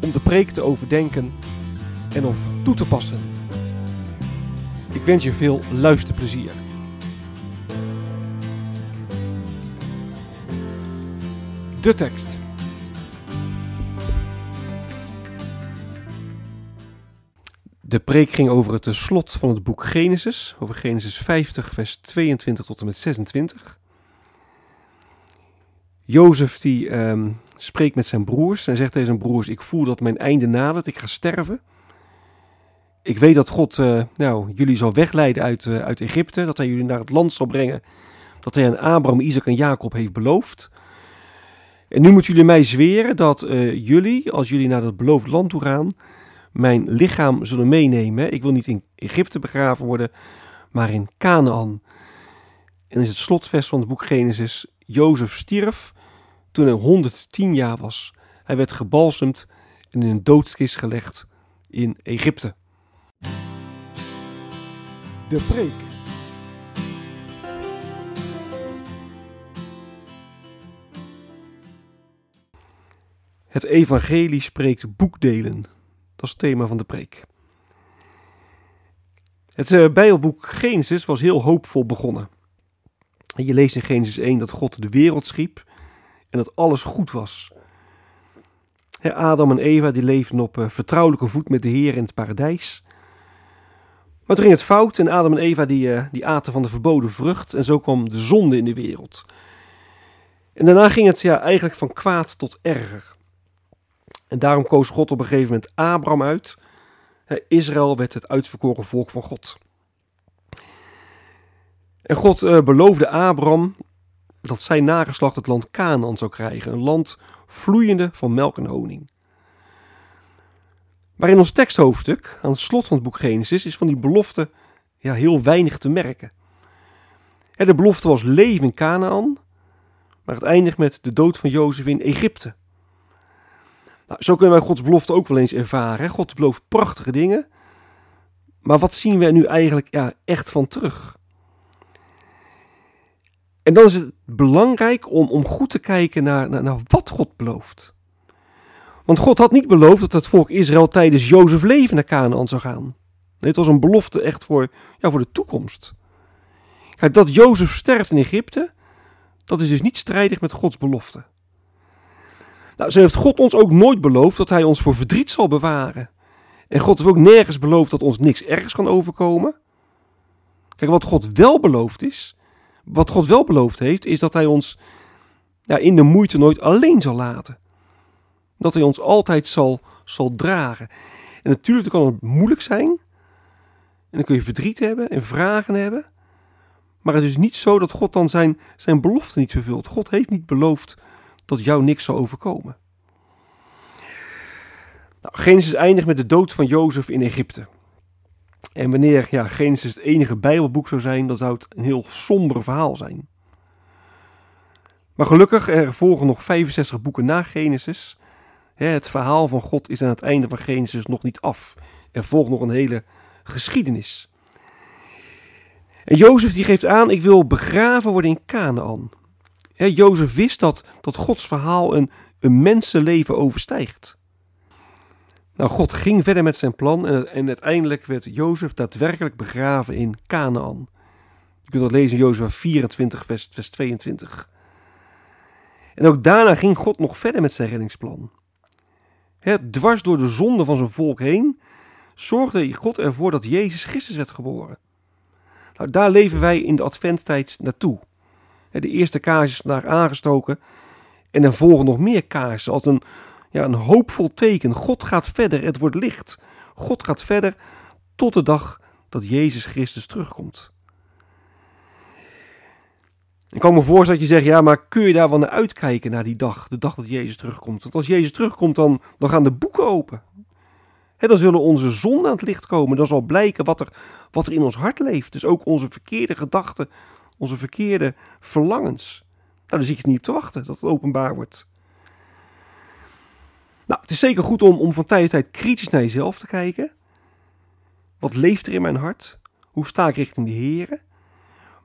om de preek te overdenken en of toe te passen. Ik wens je veel luisterplezier. De tekst. De preek ging over het slot van het boek Genesis, over Genesis 50, vers 22 tot en met 26. Jozef die ehm, spreekt met zijn broers en zegt tegen zijn broers: Ik voel dat mijn einde nadert, ik ga sterven. Ik weet dat God uh, nou, jullie zal wegleiden uit, uh, uit Egypte, dat hij jullie naar het land zal brengen dat hij aan Abraham, Isaac en Jacob heeft beloofd. En nu moeten jullie mij zweren dat uh, jullie, als jullie naar het beloofd land toe gaan, mijn lichaam zullen meenemen. Ik wil niet in Egypte begraven worden, maar in Canaan. En is het slotvers van het boek Genesis. Jozef stierf toen hij 110 jaar was. Hij werd gebalsemd en in een doodskist gelegd in Egypte. De preek. Het evangelie spreekt boekdelen. Dat is het thema van de preek. Het uh, Bijbelboek Genesis was heel hoopvol begonnen. Je leest in Genesis 1 dat God de wereld schiep en dat alles goed was. Adam en Eva die leefden op uh, vertrouwelijke voet met de Heer in het paradijs. Maar toen ging het fout en Adam en Eva die, uh, die aten van de verboden vrucht en zo kwam de zonde in de wereld. En daarna ging het ja, eigenlijk van kwaad tot erger. En daarom koos God op een gegeven moment Abraham uit. Israël werd het uitverkoren volk van God. En God uh, beloofde Abraham dat zijn nageslacht het land Canaan zou krijgen. Een land vloeiende van melk en honing. Maar in ons teksthoofdstuk, aan het slot van het boek Genesis, is van die belofte ja, heel weinig te merken. de belofte was leven in Canaan, maar het eindigt met de dood van Jozef in Egypte. Nou, zo kunnen wij Gods belofte ook wel eens ervaren. God belooft prachtige dingen. Maar wat zien we er nu eigenlijk ja, echt van terug? En dan is het belangrijk om, om goed te kijken naar, naar, wat God belooft. Want God had niet beloofd dat het volk Israël tijdens Jozef leven naar Canaan zou gaan. Nee, het was een belofte echt voor, ja, voor de toekomst. Kijk, dat Jozef sterft in Egypte, dat is dus niet strijdig met Gods belofte. Nou, zo heeft God ons ook nooit beloofd dat hij ons voor verdriet zal bewaren. En God heeft ook nergens beloofd dat ons niks ergens kan overkomen. Kijk, wat God wel beloofd is, wat God wel beloofd heeft, is dat hij ons ja, in de moeite nooit alleen zal laten. Dat hij ons altijd zal, zal dragen. En natuurlijk kan het moeilijk zijn. En dan kun je verdriet hebben en vragen hebben. Maar het is niet zo dat God dan zijn, zijn belofte niet vervult. God heeft niet beloofd dat jou niks zal overkomen. Nou, Genesis eindigt met de dood van Jozef in Egypte. En wanneer ja, Genesis het enige Bijbelboek zou zijn, dan zou het een heel somber verhaal zijn. Maar gelukkig, er volgen nog 65 boeken na Genesis. Het verhaal van God is aan het einde van Genesis nog niet af. Er volgt nog een hele geschiedenis. En Jozef die geeft aan, ik wil begraven worden in Canaan. Jozef wist dat, dat Gods verhaal een, een mensenleven overstijgt. Nou, God ging verder met zijn plan en, en uiteindelijk werd Jozef daadwerkelijk begraven in Canaan. Je kunt dat lezen in Jozef 24, vers, vers 22. En ook daarna ging God nog verder met zijn reddingsplan. Dwars door de zonde van zijn volk heen zorgde God ervoor dat Jezus Christus werd geboren. Nou, daar leven wij in de adventtijd naartoe. De eerste kaars is vandaag aangestoken en er volgen nog meer kaarsen als een, ja, een hoopvol teken. God gaat verder, het wordt licht. God gaat verder tot de dag dat Jezus Christus terugkomt. Ik kan me voorstellen dat je zegt, ja, maar kun je daar wel naar uitkijken, naar die dag, de dag dat Jezus terugkomt? Want als Jezus terugkomt, dan, dan gaan de boeken open. Dan zullen onze zonden aan het licht komen. Dan zal blijken wat er, wat er in ons hart leeft. Dus ook onze verkeerde gedachten, onze verkeerde verlangens. Nou, dan zie je niet op te wachten dat het openbaar wordt. Nou, het is zeker goed om, om van tijd tot tijd kritisch naar jezelf te kijken. Wat leeft er in mijn hart? Hoe sta ik richting de Heer?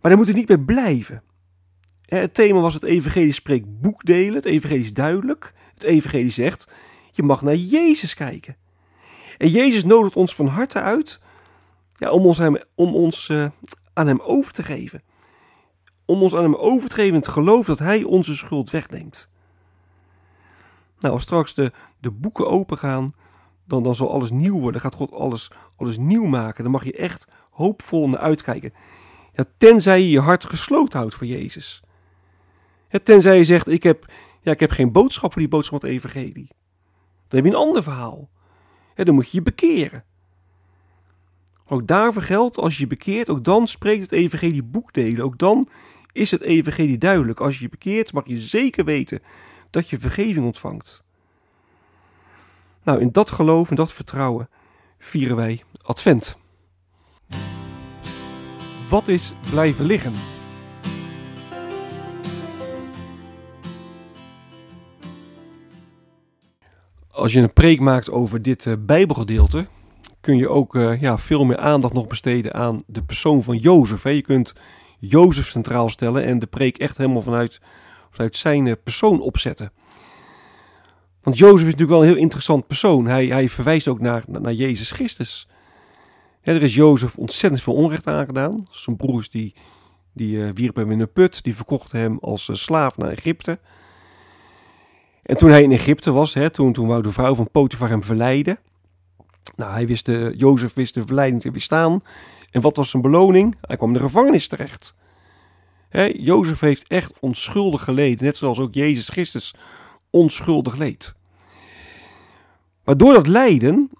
Maar daar moet het niet bij blijven. Het thema was het evangelie spreekt boekdelen. Het evangelie is duidelijk. Het evangelie zegt, je mag naar Jezus kijken. En Jezus nodigt ons van harte uit ja, om ons, om ons uh, aan hem over te geven. Om ons aan hem over te geven in het geloof dat hij onze schuld wegneemt. Nou, als straks de, de boeken opengaan, dan, dan zal alles nieuw worden. Gaat God alles, alles nieuw maken. Dan mag je echt hoopvol naar uitkijken. Ja, tenzij je je hart gesloten houdt voor Jezus. Ja, tenzij je zegt, ik heb, ja, ik heb geen boodschap voor die boodschap van het evangelie. Dan heb je een ander verhaal. Dan moet je je bekeren. Ook daarvoor geldt, als je je bekeert, ook dan spreekt het evangelie boekdelen. Ook dan is het evangelie duidelijk. Als je je bekeert, mag je zeker weten dat je vergeving ontvangt. Nou, in dat geloof en dat vertrouwen vieren wij Advent. Wat is blijven liggen? Als je een preek maakt over dit uh, Bijbelgedeelte, kun je ook uh, ja, veel meer aandacht nog besteden aan de persoon van Jozef. Hè. Je kunt Jozef centraal stellen en de preek echt helemaal vanuit, vanuit zijn uh, persoon opzetten. Want Jozef is natuurlijk wel een heel interessant persoon. Hij, hij verwijst ook naar, naar Jezus Christus. er is Jozef ontzettend veel onrecht aangedaan. Zijn broers die, die uh, wierpen hem in een put, die verkochten hem als slaaf naar Egypte. En toen hij in Egypte was, hè, toen, toen wou de vrouw van Potifar hem verleiden. Nou, hij wist de, Jozef wist de verleiding te weerstaan. En wat was zijn beloning? Hij kwam in de gevangenis terecht. Jozef heeft echt onschuldig geleden, net zoals ook Jezus Christus onschuldig leed. Maar door dat lijden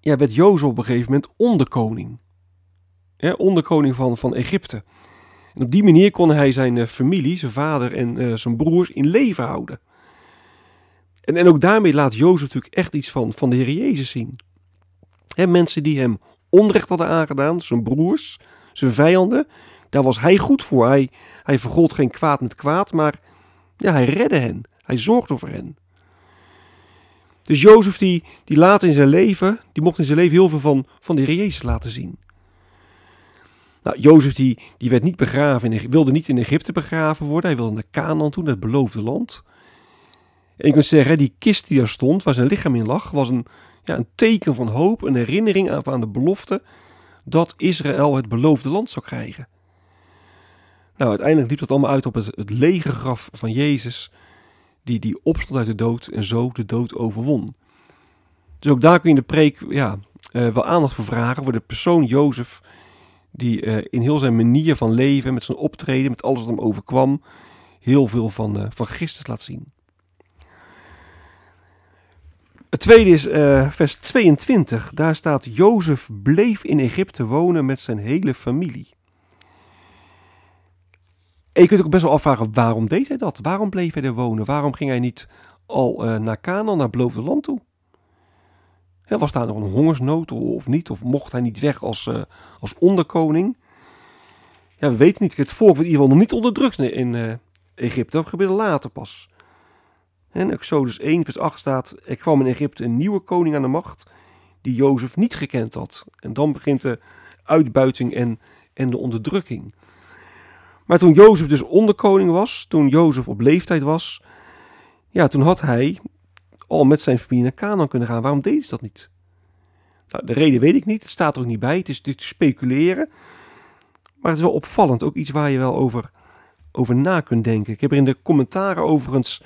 ja, werd Jozef op een gegeven moment onderkoning. Hè, onderkoning van, van Egypte. En op die manier kon hij zijn eh, familie, zijn vader en uh, zijn broers in leven houden. En, en ook daarmee laat Jozef natuurlijk echt iets van, van de Heer Jezus zien. He, mensen die hem onrecht hadden aangedaan, zijn broers, zijn vijanden, daar was hij goed voor. Hij, hij vergold geen kwaad met kwaad, maar ja, hij redde hen. Hij zorgde voor hen. Dus Jozef die, die laat in zijn leven, die mocht in zijn leven heel veel van, van de Heer Jezus laten zien. Nou, Jozef die, die werd niet begraven, in, wilde niet in Egypte begraven worden. Hij wilde naar Canaan toe, het beloofde land. En je kunt zeggen, die kist die daar stond, waar zijn lichaam in lag, was een, ja, een teken van hoop, een herinnering aan, aan de belofte dat Israël het beloofde land zou krijgen. Nou, uiteindelijk liep dat allemaal uit op het, het lege graf van Jezus, die, die opstond uit de dood en zo de dood overwon. Dus ook daar kun je in de preek ja, uh, wel aandacht voor vragen, voor de persoon Jozef, die uh, in heel zijn manier van leven, met zijn optreden, met alles wat hem overkwam, heel veel van, uh, van Christus laat zien. Het tweede is vers 22. Daar staat: Jozef bleef in Egypte wonen met zijn hele familie. En je kunt ook best wel afvragen: waarom deed hij dat? Waarom bleef hij er wonen? Waarom ging hij niet al uh, naar Canaan, naar beloofde land toe? Was daar nog een hongersnood of niet? Of mocht hij niet weg als, uh, als onderkoning? Ja, we weten niet. Het volk werd in ieder geval nog niet onderdrukt in Egypte. Dat gebeurde later pas. En Exodus 1 vers 8 staat, er kwam in Egypte een nieuwe koning aan de macht die Jozef niet gekend had. En dan begint de uitbuiting en, en de onderdrukking. Maar toen Jozef dus onderkoning was, toen Jozef op leeftijd was, ja, toen had hij al met zijn familie naar Canaan kunnen gaan. Waarom deed hij dat niet? Nou, de reden weet ik niet, het staat er ook niet bij, het is dit speculeren. Maar het is wel opvallend, ook iets waar je wel over, over na kunt denken. Ik heb er in de commentaren overigens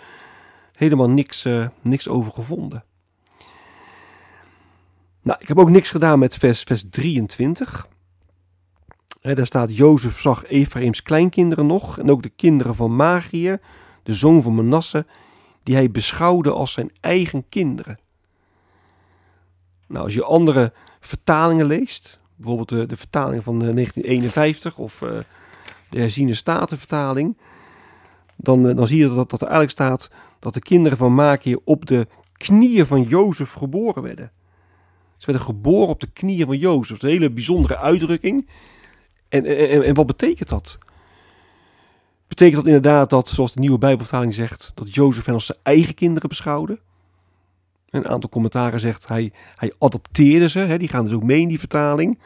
helemaal niks, uh, niks over gevonden. Nou, ik heb ook niks gedaan met vers, vers 23. Daar staat, Jozef zag Ephraims kleinkinderen nog en ook de kinderen van Magië, de zoon van Manasse, die hij beschouwde als zijn eigen kinderen. Nou, als je andere vertalingen leest, bijvoorbeeld de, de vertaling van 1951 eh, of uh, de herziene statenvertaling, dan, uh, dan zie je dat, dat er eigenlijk staat dat de kinderen van Magië op de knieën van Jozef geboren werden. Ze werden geboren op de knieën van Jozef. Dat is een hele bijzondere uitdrukking. En, en, en wat betekent dat? Betekent dat inderdaad dat, zoals de nieuwe Bijbelvertaling zegt, dat Jozef hen als zijn eigen kinderen beschouwde? Een aantal commentaren zegt hij, hij adopteerde ze, hè, die gaan dus ook mee in die vertaling.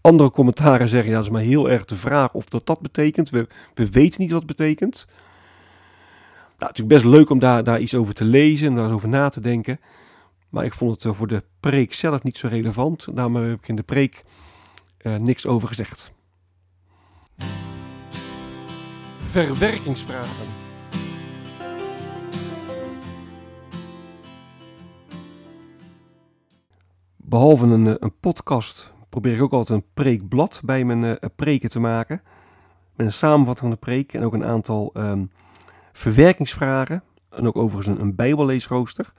Andere commentaren zeggen, ja, dat is maar heel erg de vraag of dat dat betekent. We, we weten niet wat het betekent. Nou, is best leuk om daar, daar iets over te lezen en daarover na te denken. Maar ik vond het eh, voor de preek zelf niet zo relevant. Daarom heb ik in de preek uh, niks over gezegd. Verwerkingsvragen. Behalve een, eh, een podcast probeer ik ook altijd een preekblad bij mijn uh, preken te maken. Met een samenvatting van de preek en ook een aantal um, verwerkingsvragen. En ook overigens een, bijbelleesrooster.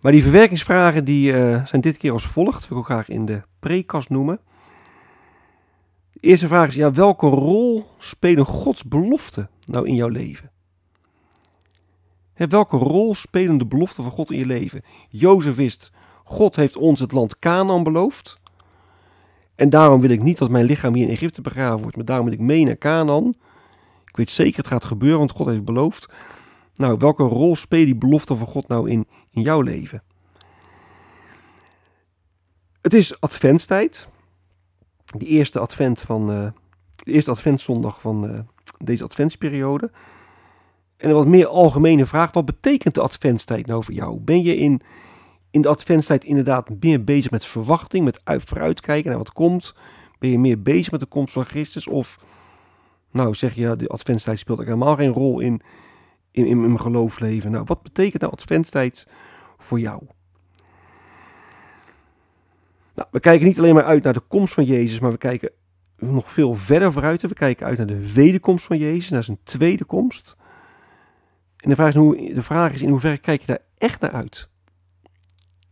Maar die verwerkingsvragen die, zijn dit keer als volgt. Wil ik ook graag in de preekkast noemen. De eerste vraag is, ja, welke rol spelen Gods beloften nou in jouw leven? Welke rol spelen de beloften van God in je leven? Jozef wist, God heeft ons het land Canaan beloofd. En daarom wil ik niet dat mijn lichaam hier in Egypte begraven wordt, maar daarom wil ik mee naar Canaan. Ik weet zeker het gaat gebeuren, want God heeft beloofd. Nou, welke rol spelen die beloften van God nou in, in jouw leven? Het is adventstijd. De eerste advent van uh, de eerste adventzondag van uh, deze adventsperiode. En een wat meer algemene vraag: wat betekent de adventstijd nou voor jou? Ben je in, in de adventstijd inderdaad meer bezig met verwachting, met uit, vooruitkijken naar wat komt? Ben je meer bezig met de komst van Christus? Of nou zeg je, de adventstijd speelt helemaal geen rol in, in, in mijn geloofsleven. Nou, wat betekent nou adventstijd voor jou? Nou, we kijken niet alleen maar uit naar de komst van Jezus, maar we kijken nog veel verder vooruit. We kijken uit naar de wederkomst van Jezus, naar zijn tweede komst. En de vraag is, hoe, de vraag is in hoeverre kijk je daar echt naar uit?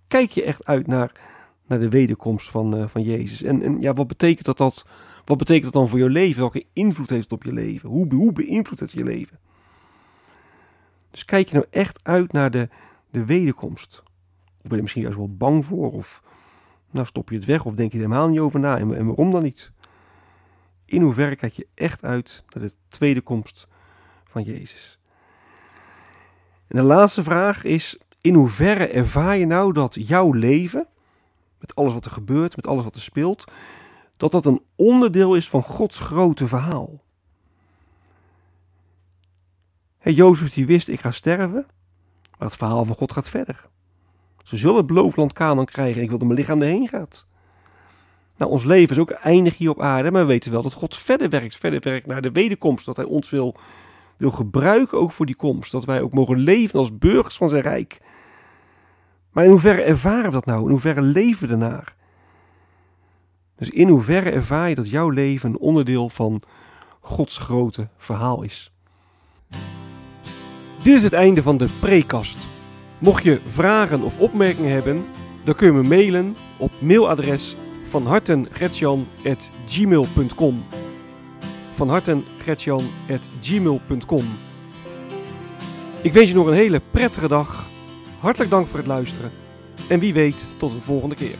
Kijk je echt uit naar, naar de wederkomst van, uh, van Jezus? En, en ja, wat betekent dat, dat, wat betekent dat dan voor je leven? Welke invloed heeft het op je leven? Hoe, hoe beïnvloedt het je leven? Dus kijk je nou echt uit naar de, de wederkomst? Of ben je misschien juist wel bang voor? Of nou stop je het weg? Of denk je er helemaal niet over na? En, en waarom dan niet? In hoeverre kijk je echt uit naar de tweede komst van Jezus? En de laatste vraag is: in hoeverre ervaar je nou dat jouw leven, met alles wat er gebeurt, met alles wat er speelt, dat dat een onderdeel is van Gods grote verhaal? Hey, Jozef die wist, ik ga sterven, maar het verhaal van God gaat verder. Ze zullen het beloofd land Canaan krijgen ik wil dat mijn lichaam erheen gaat. Nou, ons leven is ook eindig hier op aarde, maar we weten wel dat God verder werkt, verder werkt naar de wederkomst, dat Hij ons wil, wil gebruiken ook voor die komst, dat wij ook mogen leven als burgers van zijn rijk. Maar in hoeverre ervaren we dat nou? In hoeverre leven we ernaar? Dus in hoeverre ervaar je dat jouw leven een onderdeel van Gods grote verhaal is? Dit is het einde van de prekast. Mocht je vragen of opmerkingen hebben, dan kun je me mailen op mailadres van hartengretjan.gmail.com van hartengretjan.gmail.com Ik wens je nog een hele prettige dag. Hartelijk dank voor het luisteren. En wie weet tot een volgende keer.